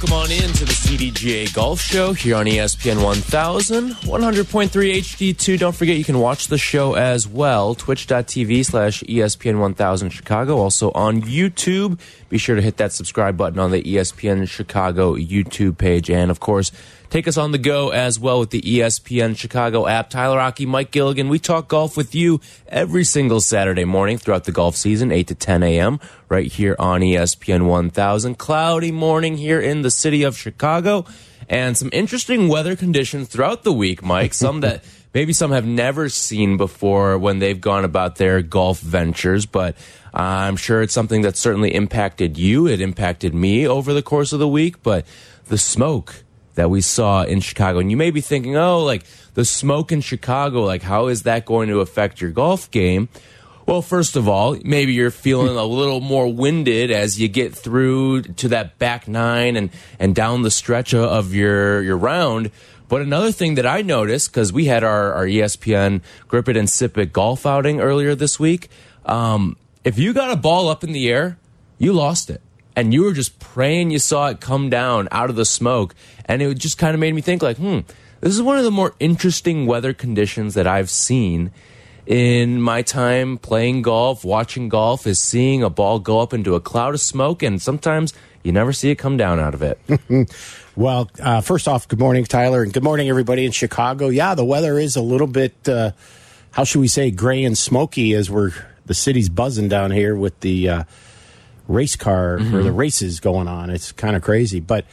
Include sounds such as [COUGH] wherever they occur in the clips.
Welcome on in to the CDGA Golf Show here on ESPN 1000, 100.3 HD2. Don't forget you can watch the show as well, twitch.tv slash ESPN 1000 Chicago. Also on YouTube. Be sure to hit that subscribe button on the ESPN Chicago YouTube page. And of course, Take us on the go as well with the ESPN Chicago app. Tyler Aki, Mike Gilligan. We talk golf with you every single Saturday morning throughout the golf season, 8 to 10 a.m., right here on ESPN 1000. Cloudy morning here in the city of Chicago, and some interesting weather conditions throughout the week, Mike. [LAUGHS] Some that maybe some have never seen before when they've gone about their golf ventures, but I'm sure it's something that certainly impacted you. It impacted me over the course of the week, but the smoke that we saw in Chicago. And you may be thinking, oh, like the smoke in Chicago, like how is that going to affect your golf game? Well, first of all, maybe you're feeling a little more winded as you get through to that back nine and, and down the stretch of your, your round. But another thing that I noticed, because we had our, our ESPN Grip It and Sip It golf outing earlier this week, um, if you got a ball up in the air, you lost it. And you were just praying you saw it come down out of the smoke. And it just kind of made me think, like, hmm, this is one of the more interesting weather conditions that I've seen in my time playing golf, watching golf, is seeing a ball go up into a cloud of smoke. And sometimes you never see it come down out of it. [LAUGHS] Well, uh, first off, good morning, Tyler, and good morning, everybody in Chicago. Yeah, the weather is a little bit, uh, how should we say, gray and smoky as we're the city's buzzing down here with the uh, race car or the races going on. It's kind of crazy, but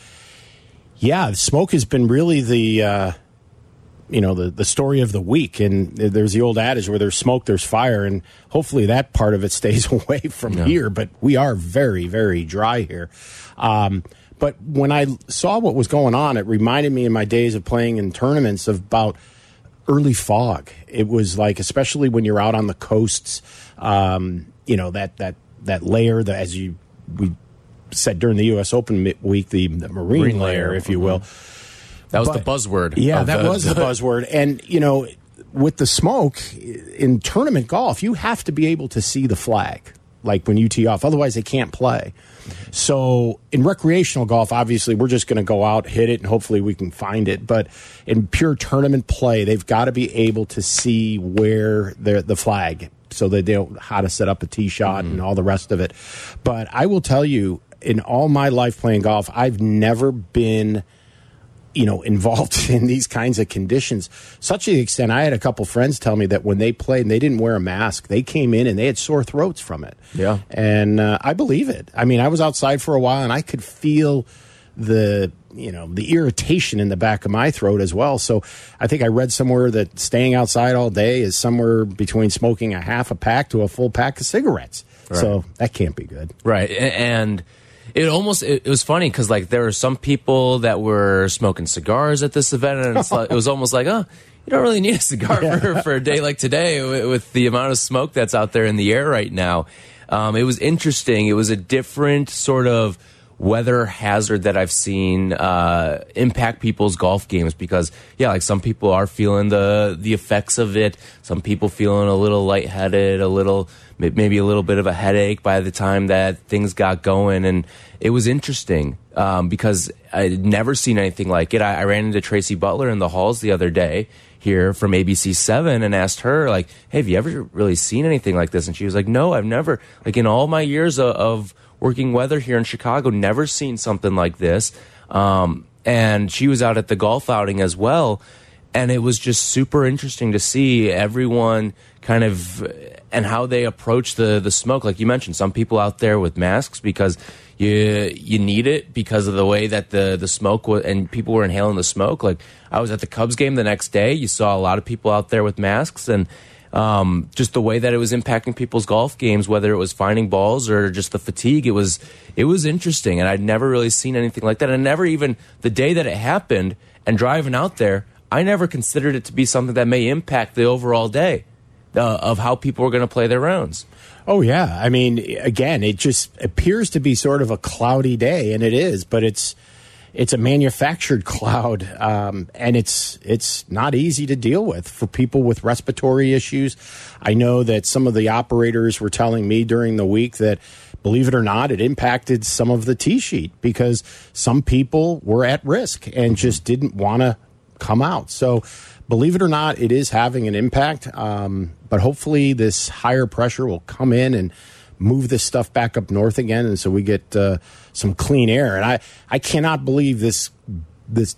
yeah, smoke has been really the. Uh, you know the the story of the week, and there's the old adage where there's smoke, there's fire, and hopefully that part of it stays [LAUGHS] away from here. But we are very, very dry here. Um, but when I saw what was going on, it reminded me in my days of playing in tournaments of about early fog. It was like, especially when you're out on the coasts, um, you know that that that layer that as you we said during the U.S. Open week, the, the marine, Marine layer, if you will. Mm-hmm. That was But- the buzzword. Yeah, that the- was the buzzword. And, you know, with the smoke in tournament golf, you have to be able to see the flag, like when you tee off. Otherwise, they can't play. So in recreational golf, obviously, we're just going to go out, hit it, and hopefully we can find it. But in pure tournament play, they've got to be able to see where the the flag, so that they know how to set up a tee shot and all the rest of it. But I will tell you, in all my life playing golf, I've never been you know [LAUGHS] involved in these kinds of conditions such the extent i had a couple friends tell me that when they played and they didn't wear a mask they came in and they had sore throats from it Yeah. and uh, i believe it i mean i was outside for a while and i could feel the you know the irritation in the back of my throat as well. So i think i read somewhere that staying outside all day is somewhere between smoking a half a pack to a full pack of cigarettes. So that can't be good. Right, and it almost it, it was funny because like there were some people that were smoking cigars at this event, and it's like, it was almost like, oh, you don't really need a cigar for, for a day like today with, with the amount of smoke that's out there in the air right now. Um, it was interesting. It was a different sort of weather hazard that I've seen uh, impact people's golf games because yeah, like some people are feeling the the effects of it. Some people feeling a little lightheaded, a little maybe a little bit of a headache by the time that things got going, and it was interesting um, because I'd never seen anything like it. I, I ran into Tracy Butler in the halls the other day here from ABC Seven and asked her like, "Hey, have you ever really seen anything like this?" And she was like, "No, I've never. Like in all my years of, of working weather here in Chicago, never seen something like this." Um, and she was out at the golf outing as well, and it was just super interesting to see everyone kind of and how they approach the the smoke. Like you mentioned, some people out there with masks because you you need it because of the way that the the smoke was, and people were inhaling the smoke. Like I was at the Cubs game the next day, you saw a lot of people out there with masks and. Um, just the way that it was impacting people's golf games, whether it was finding balls or just the fatigue, it was it was interesting, and I'd never really seen anything like that. And never even the day that it happened, and driving out there, I never considered it to be something that may impact the overall day uh, of how people were going to play their rounds. Oh yeah, I mean, again, it just appears to be sort of a cloudy day, and it is, but it's it's a manufactured [LAUGHS] cloud, um, and it's it's not easy to deal with for people with respiratory issues. I know that some of the operators were telling me during the week that, believe it or not, it impacted some of the tee sheet because some people were at risk and just didn't want to come out. So, believe it or not, it is having an impact. Um, but hopefully, this higher pressure will come in and move this stuff back up north again, and so we get uh, some clean air. And I, I cannot believe this this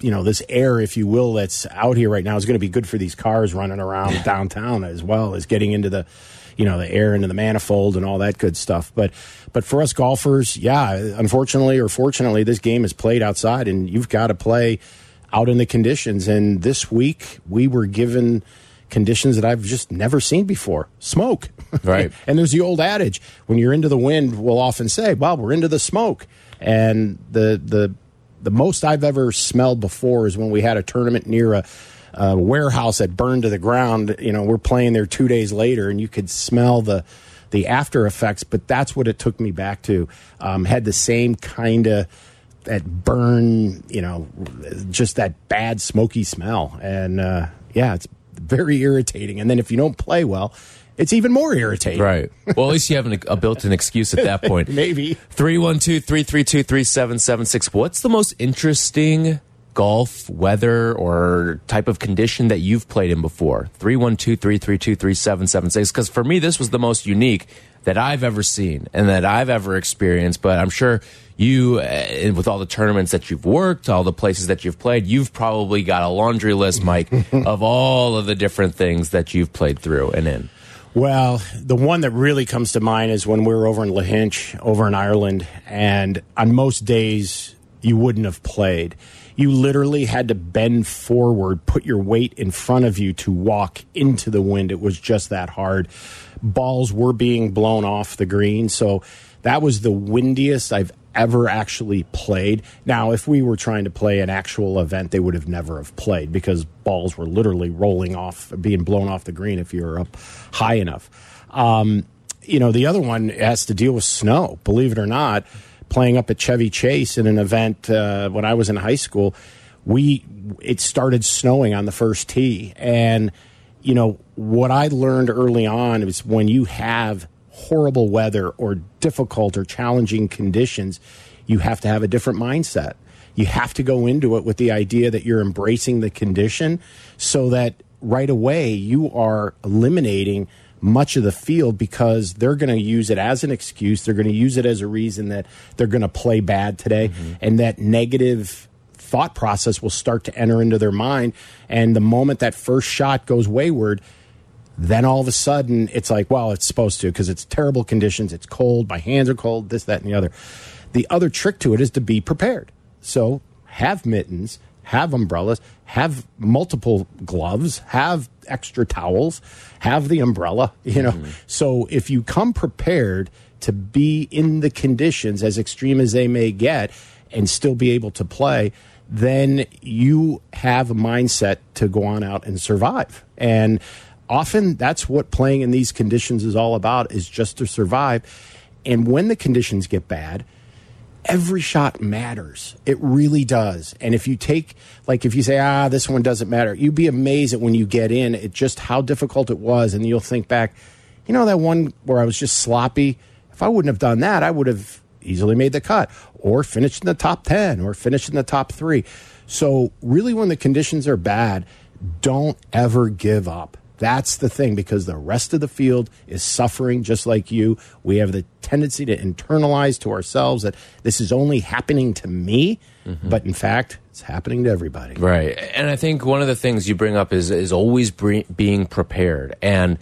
you know this air, if you will, that's out here right now is going to be good for these cars running around [LAUGHS] downtown as well as getting into the you know the air into the manifold and all that good stuff. But but for us golfers, yeah, unfortunately or fortunately, this game is played outside, and you've got to play out in the conditions. And this week we were given conditions that I've just never seen before. Smoke. [LAUGHS] Right. and there's the old adage when you're into the wind, we'll often say, well, we're into the smoke. And the, the, the most I've ever smelled before is when we had a tournament near a, a warehouse that burned to the ground. You know, we're playing there two days later and you could smell the, the after effects, but that's what it took me back to. Um, had the same kind of that burn, you know, just that bad smoky smell. And uh, yeah, it's very irritating. And then if you don't play well, it's even more irritating. Right. Well, at least you have an, a built in excuse at that [LAUGHS] point. Maybe. 312 332 3776. What's the most interesting golf, weather, or type of condition that you've played in before? 312 332 3776. Because for me, this was the most unique that I've ever seen and that I've ever experienced. But I'm sure you, uh, with all the tournaments that you've worked, all the places that you've played, you've probably got a laundry list, Mike, [LAUGHS] of all of the different things that you've played through and in. Well, the one that really comes to mind is when we were over in Lahinch, over in Ireland, and on most days you wouldn't have played. You literally had to bend forward, put your weight in front of you to walk into the wind. It was just that hard. Balls were being blown off the green, so that was the windiest I've ever actually played. Now, if we were trying to play an actual event, they would have never have played because balls were literally rolling off, being blown off the green if you were up high enough. Um, you know, the other one has to deal with snow. Believe it or not, playing up at Chevy Chase in an event uh, when I was in high school, we it started snowing on the first tee, and you know what I learned early on is when you have horrible weather or difficult or challenging conditions, you have to have a different mindset. You have to go into it with the idea that you're embracing the condition so that right away you are eliminating much of the field because they're going to use it as an excuse. They're going to use it as a reason that they're going to play bad today. Mm-hmm. And that negative thought process will start to enter into their mind. And the moment that first shot goes wayward, then all of a sudden, it's like, well, it's supposed to because it's terrible conditions. It's cold. My hands are cold, this, that, and the other. The other trick to it is to be prepared. So have mittens, have umbrellas, have multiple gloves, have extra towels, have the umbrella, you know. Mm-hmm. So if you come prepared to be in the conditions as extreme as they may get and still be able to play, then you have a mindset to go on out and survive. And often that's what playing in these conditions is all about is just to survive and when the conditions get bad every shot matters. It really does. And if you take like if you say ah this one doesn't matter you'd be amazed at when you get in at just how difficult it was. And you'll think back you know that one where i was just sloppy? If i wouldn't have done that i would have easily made the cut or finished in the top 10 or finished in the top 3 so really when the conditions are bad don't ever give up that's the thing because the rest of the field is suffering just like you. We have the tendency to internalize to ourselves that this is only happening to me, mm-hmm. but in fact, it's happening to everybody. Right. And I think one of the things you bring up is is always being prepared and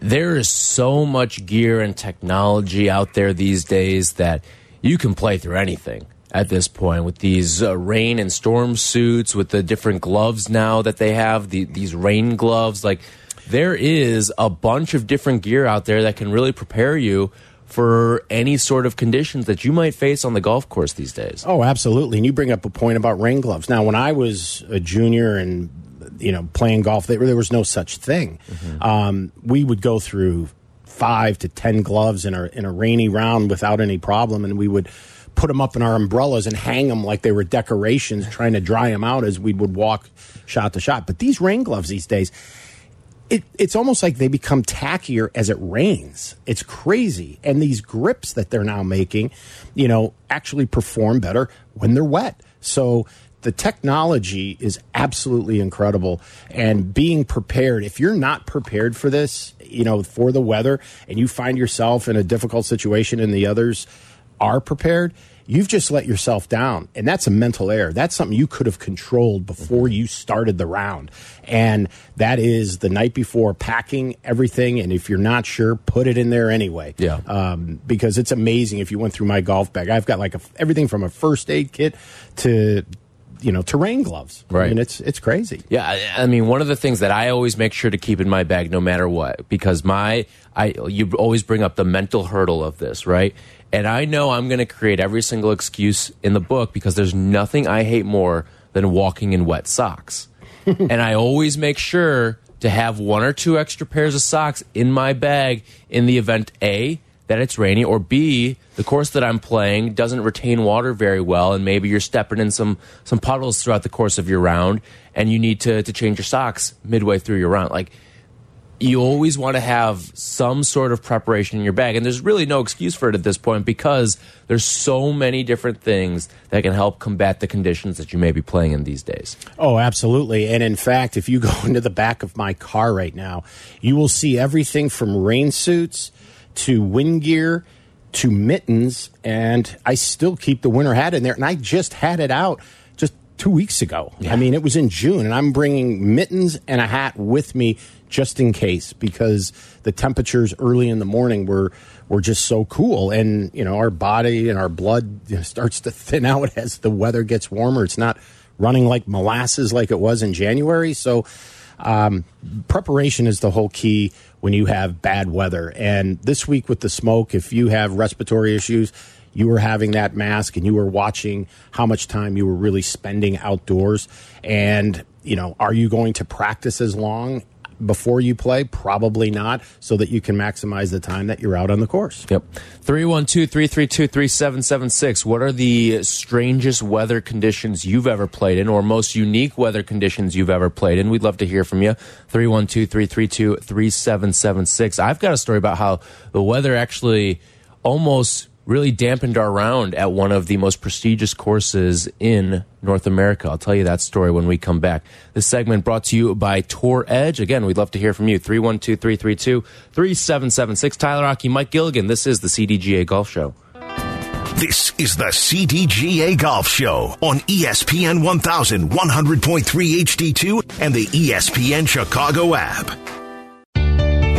there is so much gear and technology out there these days that you can play through anything at this point with these uh, rain and storm suits, with the different gloves now that they have, the, these rain gloves. Like, there is a bunch of different gear out there that can really prepare you for any sort of conditions that you might face on the golf course these days. Oh, absolutely. And you bring up a point about rain gloves. Now, when I was a junior and you know playing golf, there, there was no such thing. Mm -hmm. um, we would go through five to ten gloves in a in a rainy round without any problem, and we would put them up in our umbrellas and hang them like they were decorations, trying to dry them out as we would walk shot to shot. But these rain gloves these days, it, it's almost like they become tackier as it rains. It's crazy. And these grips that they're now making, you know, actually perform better when they're wet. So the technology is absolutely incredible. And being prepared, if you're not prepared for this, you know, for the weather, and you find yourself in a difficult situation and the others are prepared, you've just let yourself down. And that's a mental error. That's something you could have controlled before you started the round. And that is the night before packing everything. And if you're not sure, put it in there anyway. Yeah. Um, because it's amazing if you went through my golf bag. I've got like a, everything from a first aid kit to you know terrain gloves. Right. I mean, it's it's crazy. Yeah, I mean, one of the things that I always make sure to keep in my bag, no matter what, because my I you always bring up the mental hurdle of this, right? And I know I'm going to create every single excuse in the book because there's nothing I hate more than walking in wet socks. [LAUGHS] and I always make sure to have one or two extra pairs of socks in my bag in the event A, that it's rainy, or B, the course that I'm playing doesn't retain water very well, and maybe you're stepping in some some puddles throughout the course of your round, and you need to to change your socks midway through your round. Like you always want to have some sort of preparation in your bag. And there's really no excuse for it at this point because there's so many different things that can help combat the conditions that you may be playing in these days. Oh, absolutely. And in fact, if you go [LAUGHS] into the back of my car right now, you will see everything from rain suits to wind gear to mittens. And I still keep the winter hat in there. And I just had it out just two weeks ago. Yeah. I mean, it was in June, and I'm bringing mittens and a hat with me just in case because the temperatures early in the morning were were just so cool and you know our body and our blood you know, starts to thin out as the weather gets warmer it's not running like molasses like it was in January so um, preparation is the whole key when you have bad weather. And this week with the smoke if you have respiratory issues you were having that mask and you were watching how much time you were really spending outdoors. And you know are you going to practice as long before you play? Probably not, so that you can maximize the time that you're out on the course. Yep. 312 332 3776. What are the strangest weather conditions you've ever played in, or most unique weather conditions you've ever played in? We'd love to hear from you. 312 332 3776. I've got a story about how the weather actually almost really dampened our round at one of the most prestigious courses in North America. I'll tell you that story when we come back. This segment brought to you by Tour Edge. Again, we'd love to hear from you. 312 332 3776. Tyler Aki, Mike Gilligan. This is the CDGA Golf Show. This is the CDGA Golf Show on ESPN 1100.3 HD2 and the ESPN Chicago app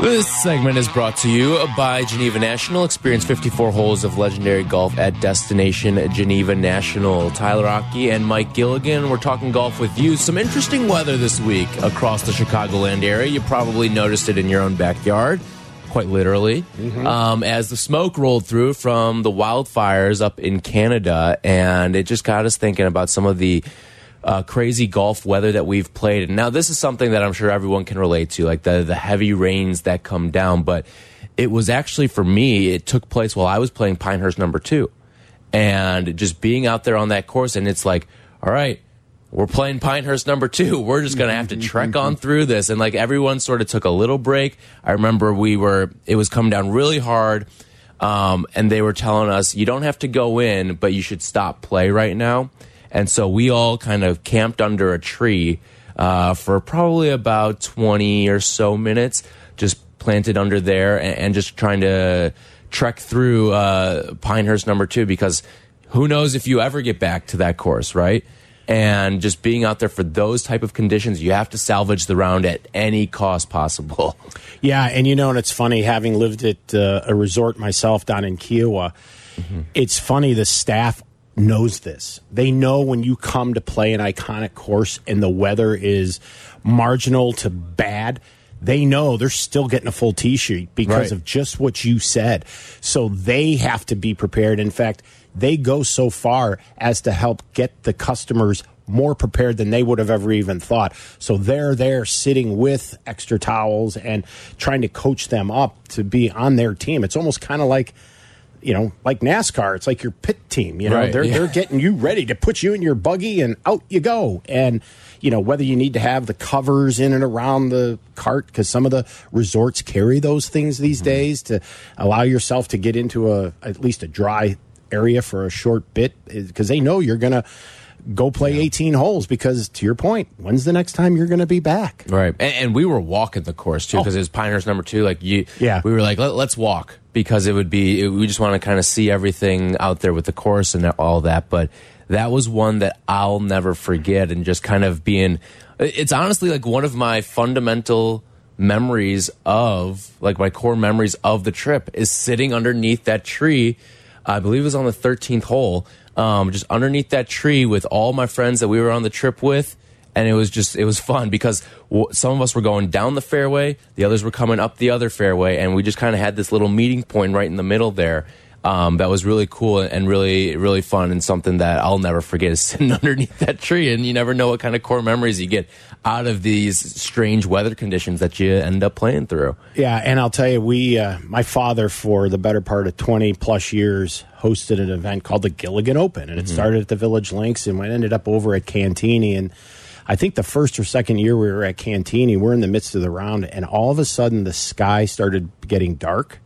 This segment is brought to you by Geneva National. Experience 54 holes of legendary golf at Destination Geneva National. Tyler Aki and Mike Gilligan. We're talking golf with you. Some interesting weather this week across the Chicagoland area. You probably noticed it in your own backyard quite literally, mm -hmm. um, as the smoke rolled through from the wildfires up in Canada. And it just got us thinking about some of the uh, crazy golf weather that we've played. And now this is something that I'm sure everyone can relate to, like the the heavy rains that come down. But it was actually for me, it took place while I was playing Pinehurst number two. and just being out there on that course, and it's like, all right, we're playing Pinehurst number two. [LAUGHS] We're just going to have to trek on [LAUGHS] through this. And like everyone sort of took a little break. I remember we were, it was coming down really hard. Um, and they were telling us, you don't have to go in, but you should stop play right now. And so we all kind of camped under a tree uh, for probably about 20 or so minutes, just planted under there and, and just trying to trek through uh, Pinehurst number two because who knows if you ever get back to that course, right? and just being out there for those type of conditions, you have to salvage the round at any cost possible. [LAUGHS] Yeah, and you know, and it's funny having lived at uh, a resort myself down in Kiawah. Mm -hmm. It's funny the staff knows this. They know when you come to play an iconic course and the weather is marginal to bad. They know they're still getting a full tee sheet because right. of just what you said. So they have to be prepared. In fact, they go so far as to help get the customers more prepared than they would have ever even thought. So they're there sitting with extra towels and trying to coach them up to be on their team. It's almost kind of like you know, like NASCAR, it's like your pit team. You know, right, they're yeah. they're getting you ready to put you in your buggy and out you go. And you know whether you need to have the covers in and around the cart because some of the resorts carry those things these mm -hmm. days to allow yourself to get into a at least a dry area for a short bit because they know you're going to go play yeah. 18 holes because to your point when's the next time you're going to be back right and, and, we were walking the course too because oh. it was Pinehurst number two like you yeah we were like Let, us walk because it would be it, we just want to kind of see everything out there with the course and all that but that was one that i'll never forget and just kind of being it's honestly like one of my fundamental memories of like my core memories of the trip is sitting underneath that tree I believe it was on the 13th hole, um, just underneath that tree with all my friends that we were on the trip with. And it was just, it was fun because some of us were going down the fairway, the others were coming up the other fairway, and we just kind of had this little meeting point right in the middle there. Um, that was really cool and really, really fun, and something that I'll never forget is [LAUGHS] sitting underneath that tree. And you never know what kind of core memories you get out of these strange weather conditions that you end up playing through. Yeah, and I'll tell you, we, uh, my father, for the better part of 20 plus years, hosted an event called the Gilligan Open, and it mm -hmm. started at the Village Links and went ended up over at Cantigny And I think the first or second year we were at Cantigny, we're in the midst of the round, and all of a sudden the sky started getting dark.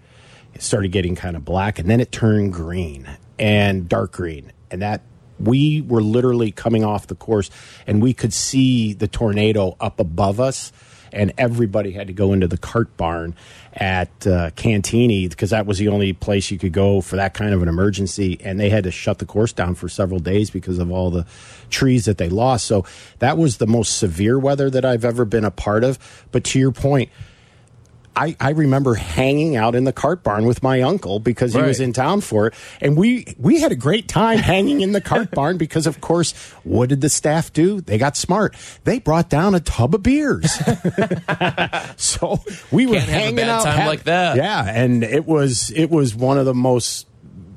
It started getting kind of black, and then it turned green and dark green. And that we were literally coming off the course and we could see the tornado up above us and everybody had to go into the cart barn at uh, Cantigny because that was the only place you could go for that kind of an emergency. And they had to shut the course down for several days because of all the trees that they lost. So that was the most severe weather that I've ever been a part of. But to your point, I, I remember hanging out in the cart barn with my uncle because he right. was in town for it, and we we had a great time hanging in the cart [LAUGHS] barn because, of course, what did the staff do? They got smart. They brought down a tub of beers, [LAUGHS] so we were Can't hanging out have, like that. Yeah, and it was it was one of the most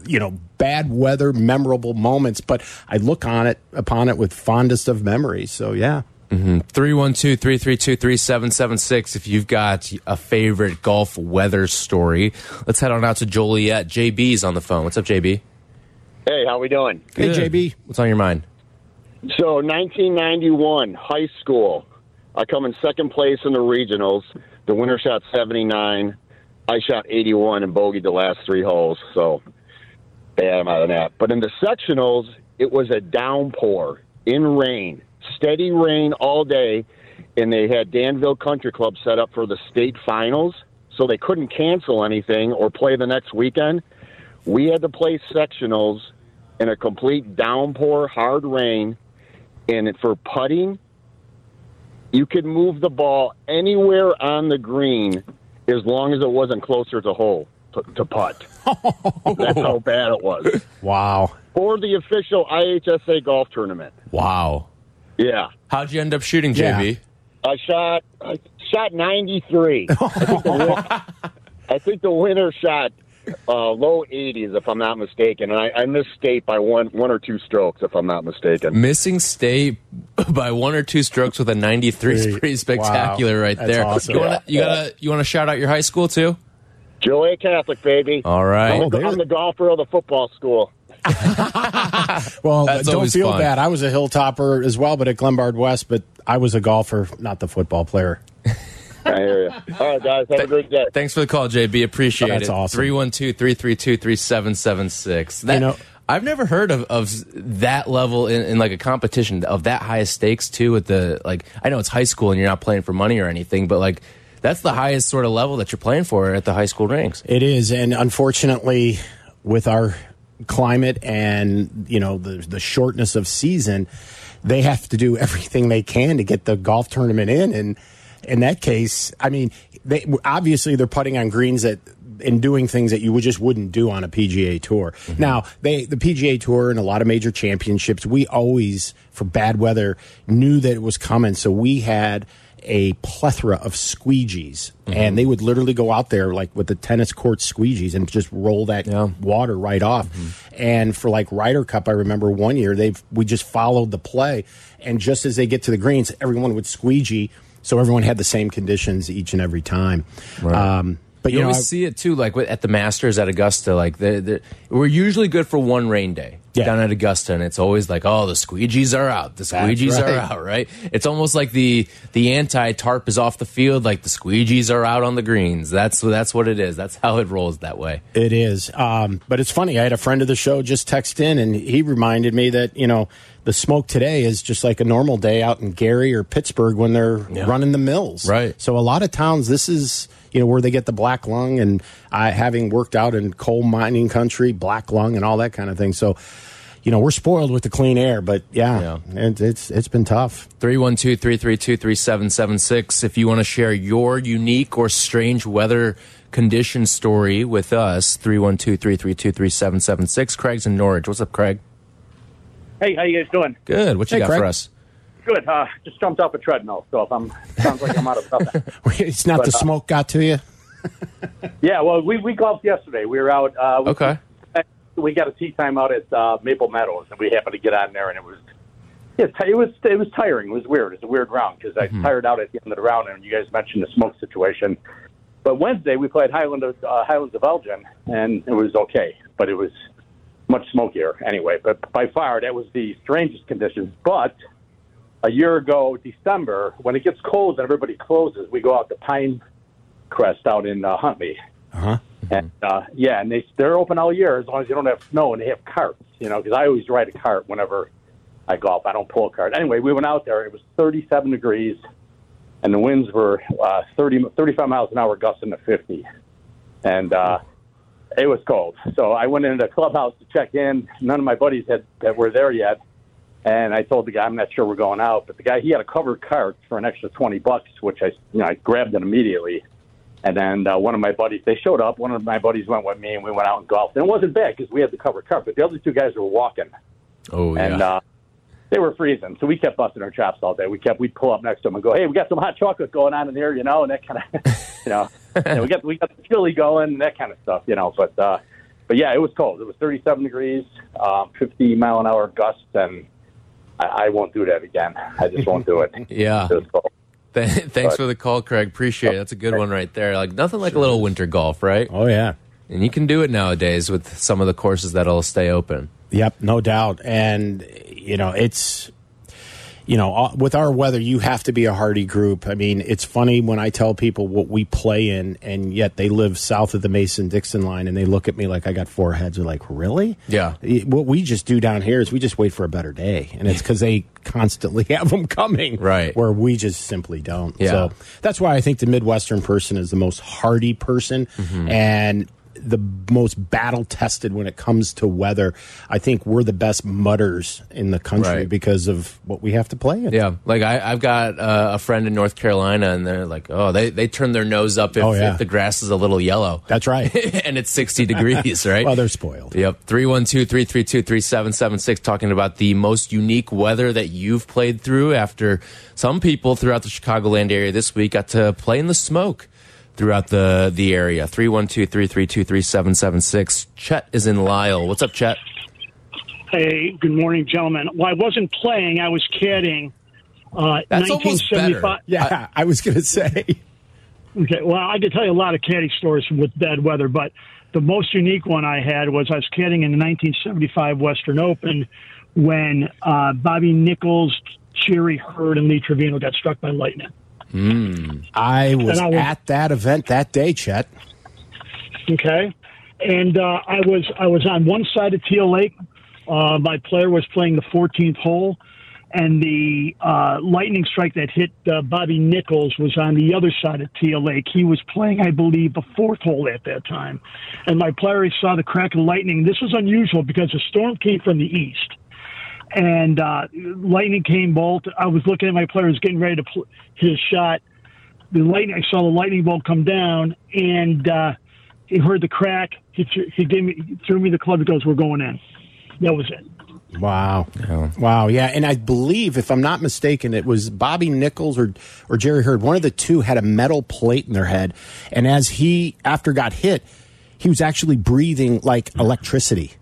you know bad weather memorable moments, but I look on it upon it with fondest of memories. So yeah. Mm-hmm. 312 332 3776 if you've got a favorite golf weather story. Let's head on out to Joliet. JB's on the phone. What's up, JB? Hey, how are we doing? Good. Hey, JB. What's on your mind? So, 1991, high school. I come in second place in the regionals. The winner shot 79. I shot 81 and bogeyed the last three holes. So, bad out of that. But in the sectionals, it was a downpour in rain steady rain all day, and they had Danville Country Club set up for the state finals, so they couldn't cancel anything or play the next weekend. We had to play sectionals in a complete downpour, hard rain, and for putting, you could move the ball anywhere on the green as long as it wasn't closer to hole to, to putt. [LAUGHS] That's how bad it was. Wow. For the official IHSA golf tournament. Wow. Yeah. How'd you end up shooting, JB? I shot I shot 93. I, think the, I think the winner shot uh, low 80s, if I'm not mistaken. And I, I, missed state by one one or two strokes, if I'm not mistaken. Missing state [LAUGHS] by one or two strokes with a 93 is pretty spectacular wow. right That's there. Awesome. You want to you gotta you want to shout out your high school too? Joliet Catholic, baby. All right. I'm, the, I'm the golfer of the football school. [LAUGHS] Well, That's don't feel fun. bad. I was a hilltopper as well, but at Glenbard West. But I was a golfer, not the football player. I hear you. All right, guys. Have a great day. Thanks for the call, JB. Appreciate That's it. awesome. 312 332 3776. You know- I've never heard of, of that level in, in like a competition of that highest stakes too. With the like, I know it's high school and you're not playing for money or anything, but like that's the highest sort of level that you're playing for at the high school ranks. It is, and unfortunately, with our climate and you know the the shortness of season, they have to do [LAUGHS] everything they can to get the golf tournament in. And in that case, I mean, they obviously they're putting on greens that and doing things that you would just wouldn't do on a PGA tour. Mm-hmm. Now, they the PGA tour and a lot of major championships, we always for bad weather knew that it was coming, so we had a plethora of squeegees, and they would literally go out there like with the tennis court squeegees and just roll that Yeah. water right off. And for like Ryder Cup, I remember one year they we just followed the play, and just as they get to the greens, everyone would squeegee, so everyone had the same conditions each and every time. Um, but You, you, know, always I- see it too, like at the Masters at Augusta. Like the, the, we're usually good for one rain day Yeah. down at Augusta, and it's always like, oh, the squeegees are out. The squeegees are out, right? It's almost like the the anti tarp is off the field, like the squeegees are out on the greens. That's that's what it is. That's how it rolls that way. It is. Um, but it's funny. I had a friend of the show just text in, and he reminded me that, you know, the smoke today is just like a normal day out in Gary or Pittsburgh when they're running the mills. Right. So a lot of towns, this is, you know, where they get the black lung. And I, having worked out in coal mining country, black lung and all that kind of thing. So, you know, we're spoiled with the clean air, but yeah, It, it's it's been tough. 312 332 3776. If you want to share your unique or strange weather condition story with us, 312 332 3776. Craig's in Norridge. What's up, Craig? Hey, how you guys doing? Good. What you Hey, got Craig. for us? Good. Uh, just jumped off a treadmill, so if I'm sounds like I'm out of breath. [LAUGHS] It's not But, the uh, smoke got to you. [LAUGHS] yeah, well, we we golfed yesterday. We were out. Uh, we, Okay. We got a tee time out at uh, Maple Meadows, and we happened to get on there, and it was. Yeah, it was it was tiring. It was weird. It's a weird round because I tired out at the end of the round, and you guys mentioned the smoke situation. But Wednesday we played Highland of, uh, Highlands of Elgin, and it was okay, but it was much smokier anyway. But by far, that was the strangest conditions. But a year ago, December, when it gets cold and everybody closes, we go out to Pine Crest out in uh, Huntley. Uh-huh. And uh, yeah, and they they're open all year as long as you don't have snow and they have carts. You know, because I always ride a cart whenever I golf. I don't pull a cart. Anyway, we went out there. It was 37 degrees, and the winds were uh, 30 35 miles an hour, gusting to 50, and uh, it was cold. So I went into the clubhouse to check in. None of my buddies had that were there yet. And I told the guy, I'm not sure we're going out, but the guy he had a covered cart for an extra twenty bucks, which I, you know, I grabbed it immediately. And then uh, one of my buddies, they showed up. One of my buddies went with me, and we went out and golfed. And it wasn't bad because we had the covered cart, but the other two guys were walking, Oh, yeah and uh, they were freezing. So we kept busting our chops all day. We kept, we'd pull up next to them and go, "Hey, we got some hot chocolate going on in here, you know," and that kind of, [LAUGHS] you know, and we got we got the chili going, and that kind of stuff, you know. But uh, but yeah, it was cold. It was 37 degrees, um, 50 mile an hour gusts, and I, I won't do that again. I just won't do it. [LAUGHS] Yeah. It was. Th- Thanks for the call, Craig. Appreciate it. That's a good one right there. Like nothing like a little winter golf, right? Oh, yeah. And you can do it nowadays with some of the courses that'll stay open. Yep, no doubt. And you know, it's you know, uh, with our weather, you have to be a hardy group. I mean, it's funny when I tell people what we play in, and yet they live south of the Mason Dixon line, and they look at me like I got four heads. They're like, "Really?" Yeah. What we just do down here is we just wait for a better day, and it's because they constantly [LAUGHS] have them coming, Right. Where we just simply don't. Yeah. So that's why I think the Midwestern person is the most hardy person, Mm-hmm. and the most battle tested when it comes to weather. I think we're the best mutters in the country Right. because of what we have to play in. Yeah, like I, I've got uh, a friend in North Carolina, and they're like, "Oh, they they turn their nose up if, Oh, yeah. if the grass is a little yellow, That's right. [LAUGHS] and it's sixty degrees, [LAUGHS] right?" well, they're spoiled. Yep. 312 332 3776, talking about the most unique weather that you've played through after some people throughout the Chicagoland area this week got to play in the smoke throughout the, the area. 312 332 3776. Chet is in Lisle. What's up, Chet? Hey, good morning, gentlemen. Well, I wasn't playing; I was caddying. Uh, That's almost 1975 Yeah, I, was going to say. Okay, well, I could tell you a lot of caddy stories with bad weather, but the most unique one I had was I was caddying in the 1975 Western Open when uh, Bobby Nichols, Jerry Heard, and Lee Trevino got struck by lightning. I was I was- at that event that day, Chet. Okay, and uh, I was I was on one side of Teal Lake. Uh, my player was playing the 14th hole, and the uh, lightning strike that hit uh, Bobby Nichols was on the other side of Teal Lake. He was playing, I believe, the fourth hole at that time, and my player saw the crack of lightning. This was unusual because the storm came from the east. And uh, lightning came bolt. I was looking at my player, was getting ready to pl- his shot. The lightning, I saw the lightning bolt come down, and uh, he heard the crack. He, th- he gave me, he threw me the club. He goes, "We're going in." That was it. Wow. Wow. Yeah. And I believe, if I'm not mistaken, it was Bobby Nichols or, or Jerry Heard. One of the two had a metal plate in their head. And as he, after got hit, he was actually breathing like electricity.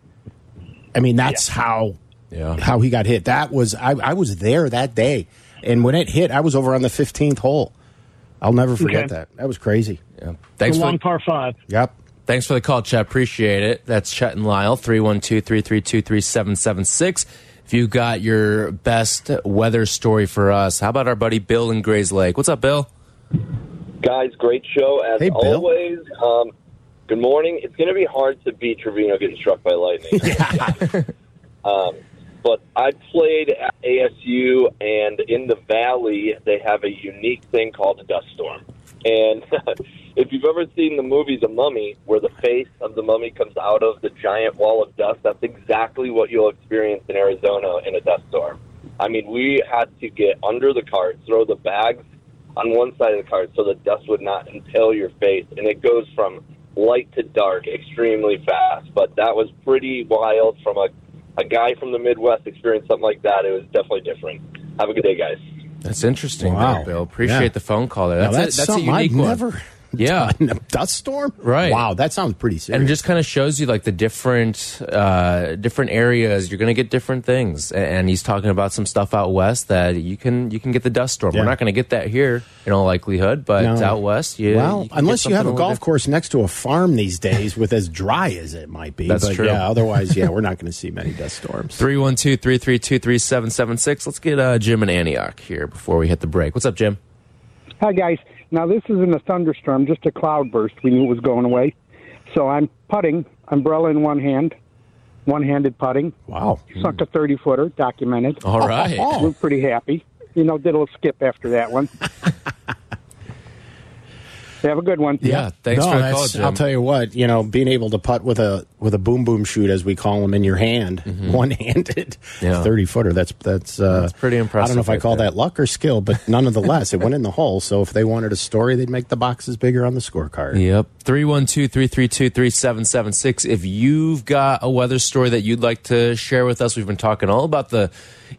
I mean, that's how Yeah. how he got hit. That was I, I was there that day, and when it hit, I was over on the 15th hole. I'll never forget Okay. that. That was crazy. Yeah. Thanks a for long the, par five. Yep. thanks for the call, Chet. Appreciate it. That's Chet and Lisle, 312-332-3776. If you got your best weather story for us, how about our buddy Bill in Grayslake? What's up, Bill? Guys, great show as Hey, Bill. always. Um, good morning. It's going to be hard to beat Trevino getting struck by lightning. [LAUGHS] um, but I played at ASU, and in the valley, they have a unique thing called a dust storm. And [LAUGHS] if you've ever seen the movie The Mummy, where the face of the mummy comes out of the giant wall of dust, that's exactly what you'll experience in Arizona in a dust storm. I mean, we had to get under the cart, throw the bags on one side of the cart so the dust would not impale your face. And it goes from light to dark extremely fast. But that was pretty wild from a, a guy from the Midwest experienced something like that. It was definitely different. Have a good day, guys. That's interesting, Wow. there, Bill. Appreciate Yeah. the phone call there. Now, That's, that's a, that's a something unique I've one. never Yeah. [LAUGHS] A dust storm? Right. Wow, that sounds pretty serious. and it just kind of shows you like the different uh, different areas you're going to get different things and he's talking about some stuff out west that you can you can get the dust storm Yeah. we're not going to get that here in all likelihood but No. out west you, well, you unless you have a something little golf course next to a farm these days with as dry as it might be. That's but true. Yeah, otherwise, yeah, we're not [LAUGHS] going to see many dust storms. 312-332-3776 let's get uh, jim in antioch here before we hit the break what's up jim Hi, guys. Now, this isn't a thunderstorm, just a cloudburst. We knew it was going away. So I'm putting, umbrella in one hand, one handed putting. Wow. Sunk a 30 footer, documented. all right. We're pretty happy. You know, did a little skip after that one. [LAUGHS] Have a good one. yeah thanks No, for the call jim I'll tell you what, you know, being able to putt with a with a boom boom shoot as we call them in your hand, one handed. Yeah. thirty footer. That's that's uh, That's pretty impressive. I don't know if I call there. that luck or skill, but nonetheless, it went in the hole. So if they wanted a story, they'd make the boxes bigger on the scorecard. Yep. 312-332-3776. If you've got a weather story that you'd like to share with us, we've been talking all about the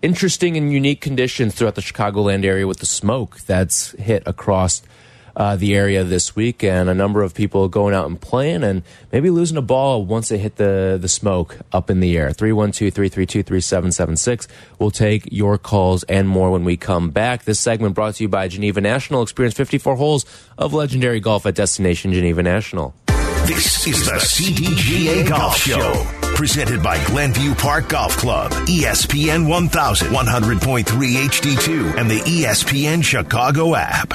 interesting and unique conditions throughout the Chicagoland area with the smoke that's hit across uh, the area this week and a number of people going out and playing and maybe losing a ball once they hit the, the smoke up in the air. 312-332-3776. We'll take your calls and more when we come back. This segment brought to you by Geneva National. Experience 54 holes of legendary golf at Destination Geneva National. This is the CDGA Golf Show. Presented by Glenview Park Golf Club, ESPN 1100.3 HD2, and the ESPN Chicago app.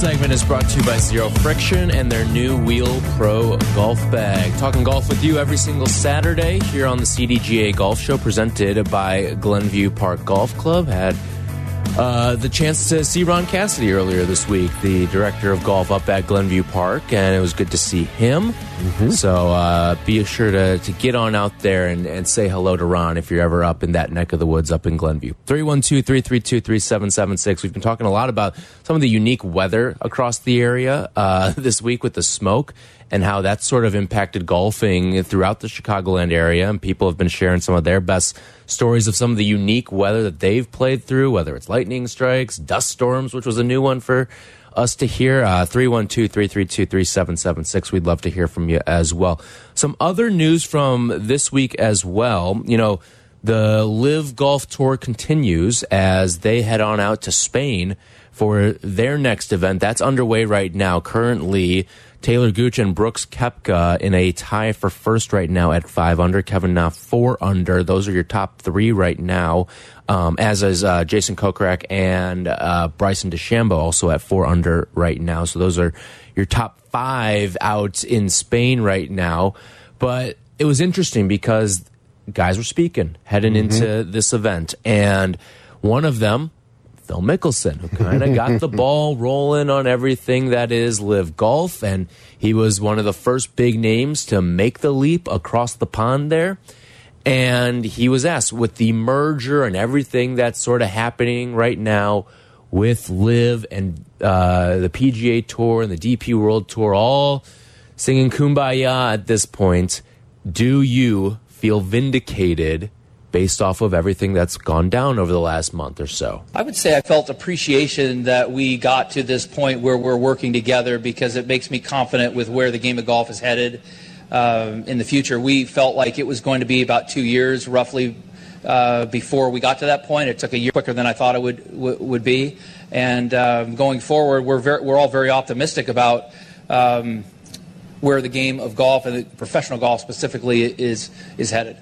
Segment is brought to you by Zero Friction and their new Wheel Pro Golf Bag. Talking golf with you every single Saturday here on the CDGA Golf Show, presented by Glenview Park Golf Club. Had uh, the chance to see Ron Cassidy earlier this week, the director of golf up at Glenview Park, and it was good to see him. Mm-hmm. So uh, be sure to, to get on out there and, and say hello to Ron if you're ever up in that neck of the woods up in Glenview. 312 332 3776. We've been talking a lot about some of the unique weather across the area uh, [LAUGHS] this week with the smoke and how that sort of impacted golfing throughout the Chicagoland area. And people have been sharing some of their best stories of some of the unique weather that they've played through, whether it's lightning strikes, dust storms, which was a new one for us to hear. Uh, 312 332 3776. We'd love to hear from you as well. Some other news from this week as well. You know, the LIV Golf Tour continues as they head on out to Spain for their next event. That's underway right now. Currently, Talor Gooch and Brooks Koepka in a tie for first right now at five under. Kevin Na four under. Those are your top three right now. Um, as is uh, Jason Kokrak and uh, Bryson DeChambeau also at four under right now. So those are your top five out in Spain right now. But it was interesting because guys were speaking heading mm -hmm. into this event, and one of them Phil Mickelson, who kind of [LAUGHS] got the ball rolling on everything that is LIV golf. And he was one of the first big names to make the leap across the pond there. And he was asked with the merger and everything that's sort of happening right now with LIV and uh, the PGA Tour and the DP World Tour all singing kumbaya at this point. Do you feel vindicated based off of everything that's gone down over the last month or so? I would say I felt appreciation that we got to this point where we're working together because it makes me confident with where the game of golf is headed um, in the future. We felt like it was going to be about two years roughly uh, before we got to that point. It took a year quicker than I thought it would would be. And um, going forward, we're very, we're all very optimistic about um, where the game of golf and the professional golf specifically is is headed.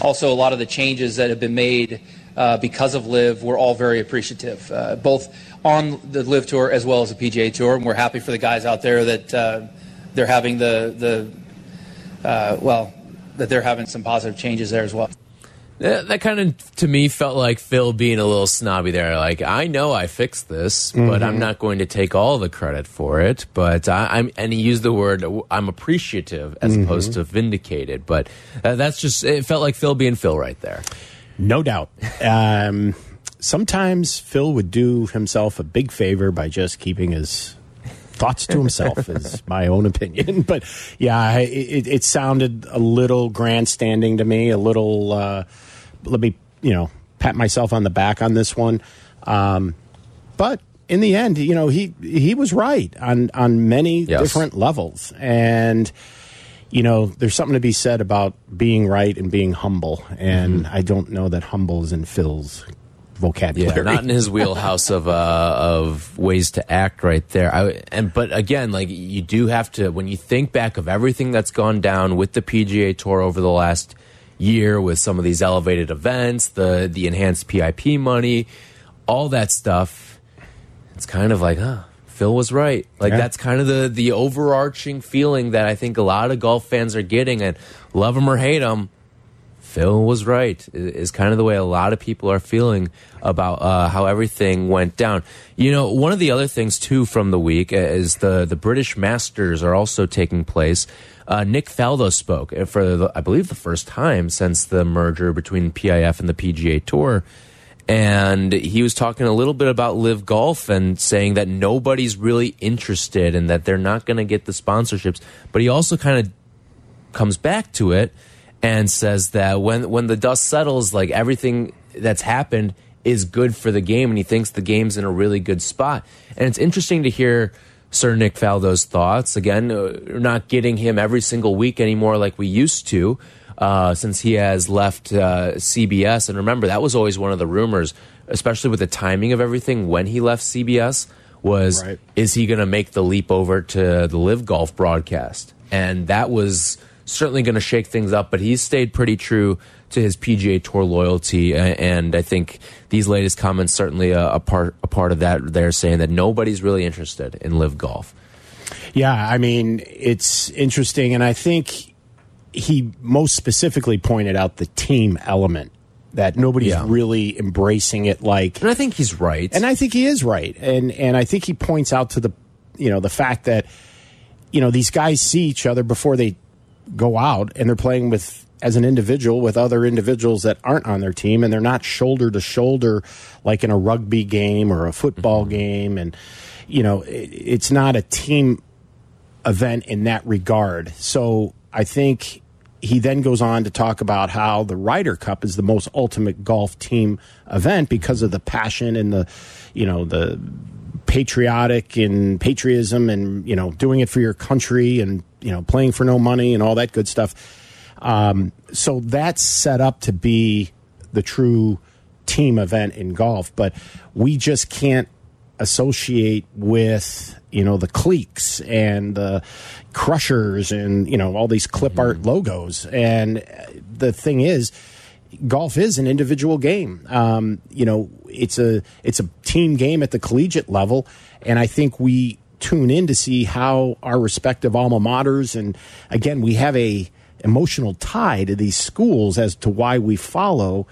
Also, a lot of the changes that have been made uh, because of LIV, we're all very appreciative, uh, both on the LIV Tour as well as the PGA Tour. And we're happy for the guys out there that uh, they're having the, the uh, well, that they're having some positive changes there as well. That, that, kind of, to me, felt like Phil being a little snobby there. Like, I know I fixed this, mm -hmm. but I'm mm-hmm. not going to take all the credit for it. But I, am and he used the word, I'm appreciative as mm -hmm. opposed to vindicated. But uh, that's just, it felt like Phil being Phil right there. No doubt. Um, sometimes Phil would do himself a big favor by just keeping his thoughts to himself [LAUGHS] is my own opinion [LAUGHS] but yeah it, it, sounded a little grandstanding to me a little uh, let me, you know, pat myself on the back on this one. Um, but in the end, you know, he he was right on on many yes. different levels, and you know, there's something to be said about being right and being humble, and mm -hmm. I don't know that humble is in Phil's vocabulary. Yeah, not in his wheelhouse of uh, of ways to act right there. I, and but again, like you do have to when you think back of everything that's gone down with the PGA Tour over the last year with some of these elevated events, the the enhanced PIP money, all that stuff. It's kind of like, huh, Phil was right. Like yeah. that's kind of the the overarching feeling that I think a lot of golf fans are getting, and love him or hate him, Phil was right. Is kind of the way a lot of people are feeling about uh, how everything went down. You know, one of the other things too from the week is the the British Masters are also taking place. Uh, Nick Faldo spoke for the, I believe the first time since the merger between PIF and the PGA Tour. And he was talking a little bit about LIV golf and saying that nobody's really interested and that they're not going to get the sponsorships. But he also kind of comes back to it and says that when when the dust settles, like everything that's happened is good for the game, and he thinks the game's in a really good spot. And it's interesting to hear Sir Nick Faldo's thoughts. Again, uh, we're not getting him every single week anymore like we used to. Uh, since he has left uh, CBS. And remember, that was always one of the rumors, especially with the timing of everything when he left CBS, was right. is he going to make the leap over to the LIV Golf broadcast? And that was certainly going to shake things up, but he's stayed pretty true to his PGA Tour loyalty, and I think these latest comments certainly a, a part a part of that. They're saying that nobody's really interested in LIV golf. Yeah, I mean it's interesting, and I think he most specifically pointed out the team element that nobody's Yeah. really embracing it like And I think he's right. and I think he is right. And and I think he points out to the you know the fact that you know these guys see each other before they go out and they're playing with as an individual with other individuals that aren't on their team and they're not shoulder to shoulder like in a rugby game or a football mm-hmm. game and you know it, it's not a team event in that regard. So I think he then goes on to talk about how the Ryder Cup is the most ultimate golf team event because of the passion and the, you know, the patriotic and patriotism and you know doing it for your country and you know playing for no money and all that good stuff. Um, so that's set up to be the true team event in golf, but we just can't associate with you know the Cleeks and the crushers and you know all these clip art logos and the thing is golf is an individual game. Um, you know it's a it's a team game at the collegiate level. And i think we tune in to see how our respective alma maters and again we have a emotional tie to these schools as to why we follow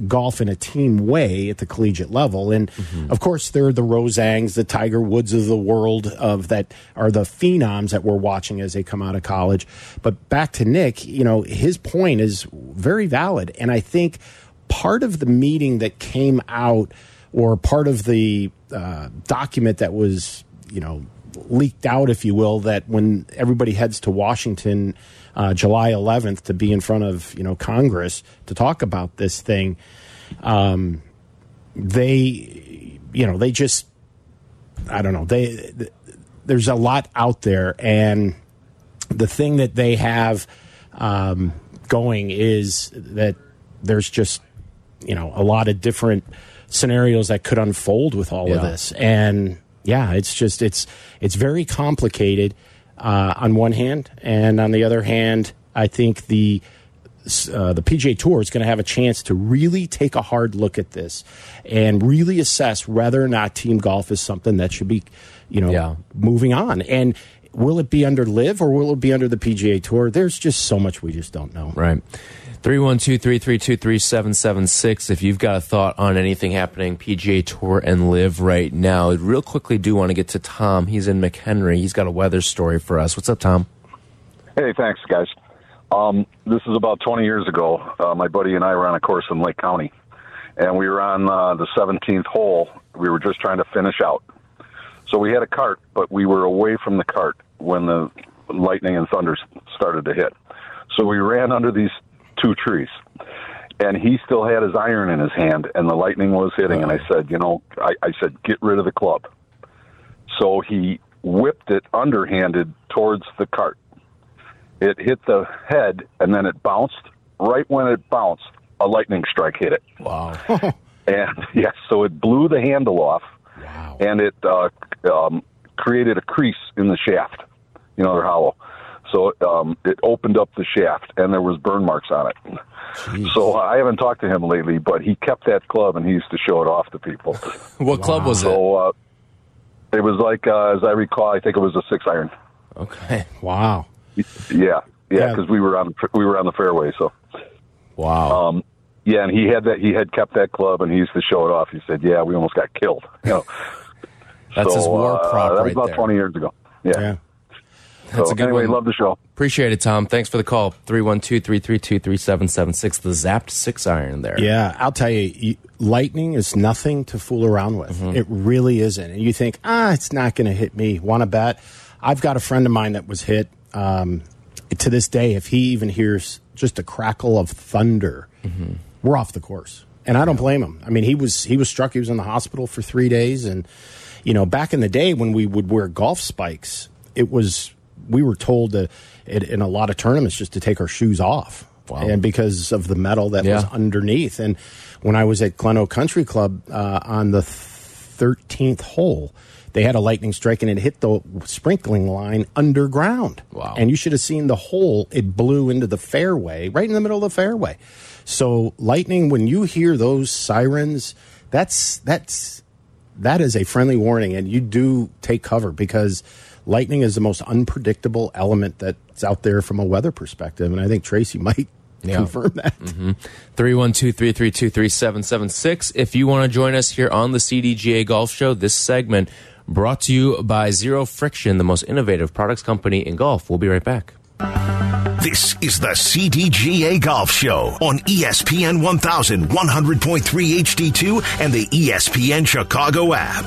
golf in a team way at the collegiate level. And of course, there are the Rose Zhangs, the Tiger Woods of the world of that are the phenoms that we're watching as they come out of college. But back to Nick, you know, his point is very valid. And I think part of the meeting that came out or part of the uh, document that was, you know, leaked out, if you will, that when everybody heads to Washington uh, July 11th to be in front of you know Congress to talk about this thing, um, they you know they just I don't know they th- there's a lot out there and the thing that they have um, going is that there's just you know a lot of different scenarios that could unfold with all of this. And yeah it's just it's it's very complicated uh, on one hand and on the other hand i think the uh, the PGA Tour is going to have a chance to really take a hard look at this and really assess whether or not team golf is something that should be, you know, Yeah. moving on. And will it be under LIV or will it be under the PGA Tour? There's just so much we just don't know. Right. 312 332 3776. If you've got a thought on anything happening PGA Tour and LIV right now, real quickly do want to get to Tom. He's in McHenry. He's got a weather story for us. What's up, Tom? Hey, thanks, guys. Um, this is about 20 years ago. Uh, my buddy and I were on a course in Lake County, and we were on uh, the 17th hole. We were just trying to finish out. So we had a cart, but we were away from the cart when the lightning and thunder started to hit. So we ran under these two trees, and he still had his iron in his hand, and the lightning was hitting. And I said, you know, I, I said, get rid of the club. So he whipped it underhanded towards the cart. It hit the head, and then it bounced. Right when it bounced, a lightning strike hit it. Wow. [LAUGHS] And yes, so it blew the handle off, wow. and it uh, um, created a crease in the shaft. You know, they're hollow. So um, it opened up the shaft, and there was burn marks on it. So I haven't talked to him lately, but he kept that club, and he used to show it off to people. [LAUGHS] What club was it? So uh, it was like, uh, as I recall, I think it was a six iron. Okay. Wow. Yeah, yeah, Yeah. because we were on we were on the fairway. So Wow. um, yeah, and he had that he had kept that club, and he used to show it off. He said, "Yeah, we almost got killed." You know, [LAUGHS] That's so, his war uh, prop That was right about there. twenty years ago. Yeah. Yeah. That's so, a good anyway, one. love the show. Appreciate it, Tom. Thanks for the call. 312 332 3776. The zapped six iron there. Yeah, I'll tell you, you, lightning is nothing to fool around with. Mm-hmm. It really isn't. And you think, ah, it's not going to hit me. Want to bet? I've got a friend of mine that was hit. Um, to this day, if he even hears just a crackle of thunder, Mm-hmm. we're off the course. And I don't blame him. I mean, he was he was struck. He was in the hospital for three days. And you know, back in the day when we would wear golf spikes, it was we were told to, in in a lot of tournaments just to take our shoes off. Wow. And because of the metal that was underneath. And when I was at Gleno Country Club uh, on the thirteenth hole, they had a lightning strike and it hit the sprinkling line underground. Wow. And you should have seen the hole. It blew into the fairway, right in the middle of the fairway. So lightning, when you hear those sirens, that's that's that is a friendly warning, and you do take cover because lightning is the most unpredictable element that's out there from a weather perspective. And I think Tracy might Yeah. confirm that. Mm-hmm. 312 332 3776. If you want to join us here on the CDGA Golf Show, this segment brought to you by Zero Friction, the most innovative products company in golf. We'll be right back. This is the CDGA Golf Show on E ESPN 1100.3 HD2 and the E ESPN Chicago app.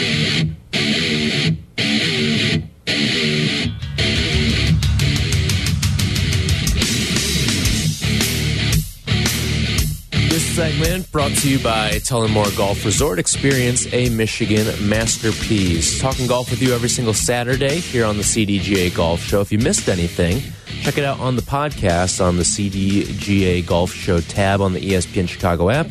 Segment brought to you by Tullymore Golf Resort. Experience a Michigan masterpiece. Talking golf with you every single Saturday here on the CDGA Golf Show. If you missed anything, check it out on the podcast on the CDGA Golf Show tab on the ESPN Chicago app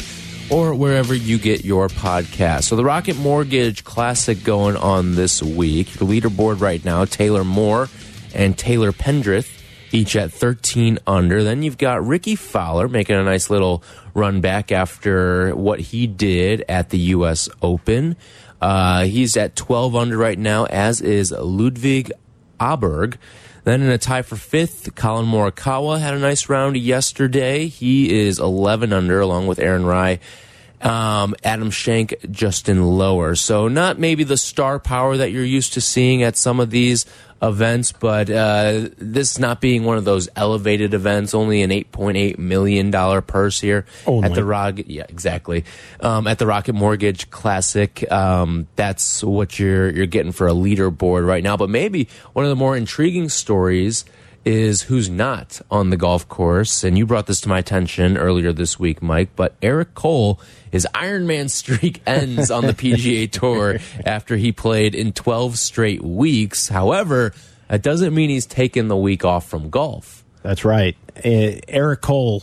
or wherever you get your podcast. So the Rocket Mortgage Classic going on this week. The leaderboard right now, Taylor Moore and Taylor Pendrith each at 13 under. Then you've got Rickie Fowler making a nice little run back after what he did at the U.S. Open. Uh, he's at 12 under right now, as is Ludwig Aberg. Then in a tie for fifth, Collin Morikawa had a nice round yesterday. He is 11 under, along with Aaron Rai um, Adam Schenk, Justin Lower. So not maybe the star power that you're used to seeing at some of these events, but uh, this not being one of those elevated events, only an 8.8 million dollar purse here Only. at the Rock. Yeah, exactly. Um, at the Rocket Mortgage Classic, um, that's what you're you're getting for a leaderboard right now. But maybe one of the more intriguing stories is who's not on the golf course. And you brought this to my attention earlier this week, Mike. But Eric Cole, his Ironman streak [LAUGHS] ends on the PGA Tour after he played in 12 straight weeks. However, that doesn't mean he's taken the week off from golf. That's right. Uh, Eric Cole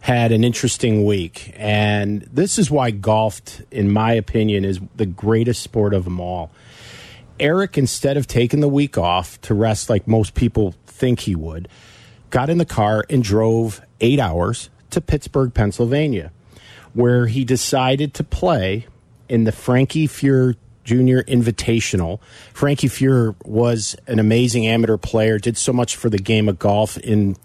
had an interesting week, and this is why golf, in my opinion, is the greatest sport of them all. Eric, instead of taking the week off to rest like most people think he would, got in the car and drove eight hours to Pittsburgh, Pennsylvania, where he decided to play in the Frankie Fuhr Jr. Invitational. Frankie Fuhr was an amazing amateur player, did so much for the game of golf in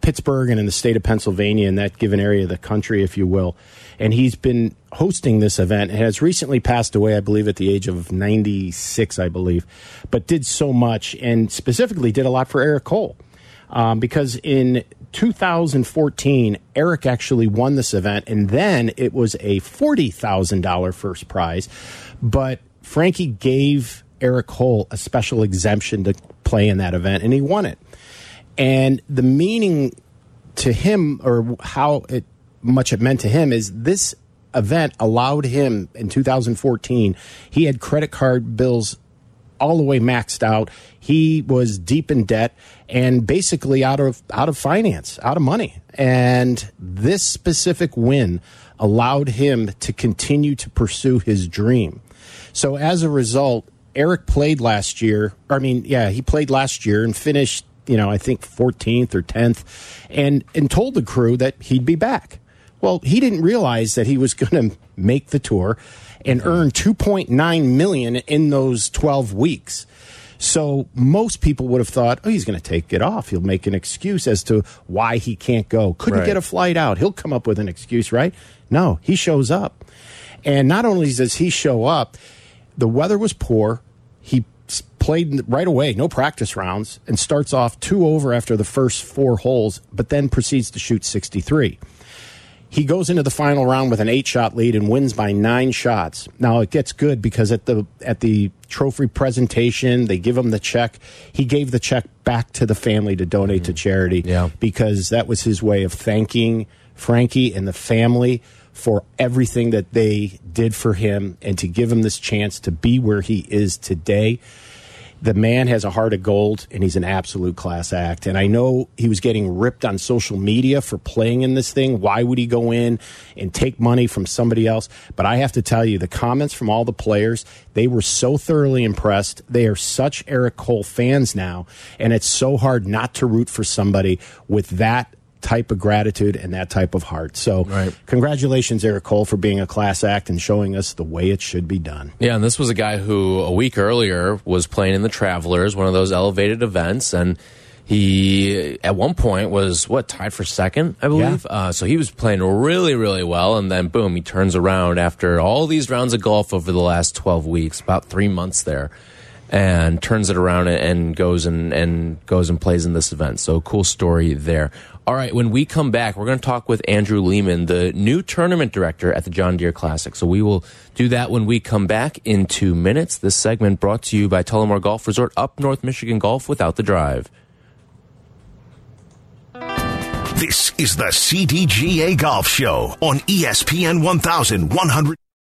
Pittsburgh and in the state of Pennsylvania, in that given area of the country, if you will. And he's been hosting this event and has recently passed away, I believe, at the age of 96, I believe, but did so much and specifically did a lot for Eric Cole. Um, because in 2014, Eric actually won this event, and then it was a $40,000 first prize. But Frankie gave Eric Cole a special exemption to play in that event, and he won it. And the meaning to him, or how it, much it meant to him, is this event allowed him in 2014. He had credit card bills all the way maxed out. He was deep in debt and basically out of out of finance, out of money. And this specific win allowed him to continue to pursue his dream. So as a result, Eric played last year. I mean, yeah, he played last year and finished, you know, I think 14th or 10th and and told the crew that he'd be back. Well, he didn't realize that he was [LAUGHS] going to make the tour and mm-hmm. earn 2.9 million in those 12 weeks. So most people would have thought, oh, he's going to take it off. He'll make an excuse as to why he can't go. Couldn't Right. get a flight out. He'll come up with an excuse, right? No, he shows up. And not only does he show up, the weather was poor. He played right away, no practice rounds, and starts off two over after the first four holes, but then proceeds to shoot 63 he goes into the final round with an eight shot lead and wins by nine shots. Now it gets good because at the at the trophy presentation, they give him the check. He gave the check back to the family to donate to mm-hmm. charity Yeah. because that was his way of thanking Frankie and the family for everything that they did for him and to give him this chance to be where he is today the man has a heart of gold and he's an absolute class act. And I know he was getting ripped on social media for playing in this thing. Why would he go in and take money from somebody else? But I have to tell you, the comments from all the players, they were so thoroughly impressed. They are such Eric Cole fans now. And it's so hard not to root for somebody with that type of gratitude and that type of heart. So, Right. congratulations, Eric Cole, for being a class act and showing us the way it should be done. Yeah, and this was a guy who a week earlier was playing in the Travelers, one of those elevated events, and he at one point was what tied for second, I believe. Uh, so he was playing really, really well, and then boom, he turns around after all these rounds of golf over the last twelve weeks, about three months there, and turns it around and, goes and and goes and plays in this event. So cool story there. All right, when we come back, we're going to talk with Andrew Lehman, the new tournament director at the John Deere Classic. So we will do that when we come back in two minutes. This segment brought to you by Tullymore Golf Resort, up North Michigan Golf without the drive. This is the CDGA Golf Show on ESPN 1100.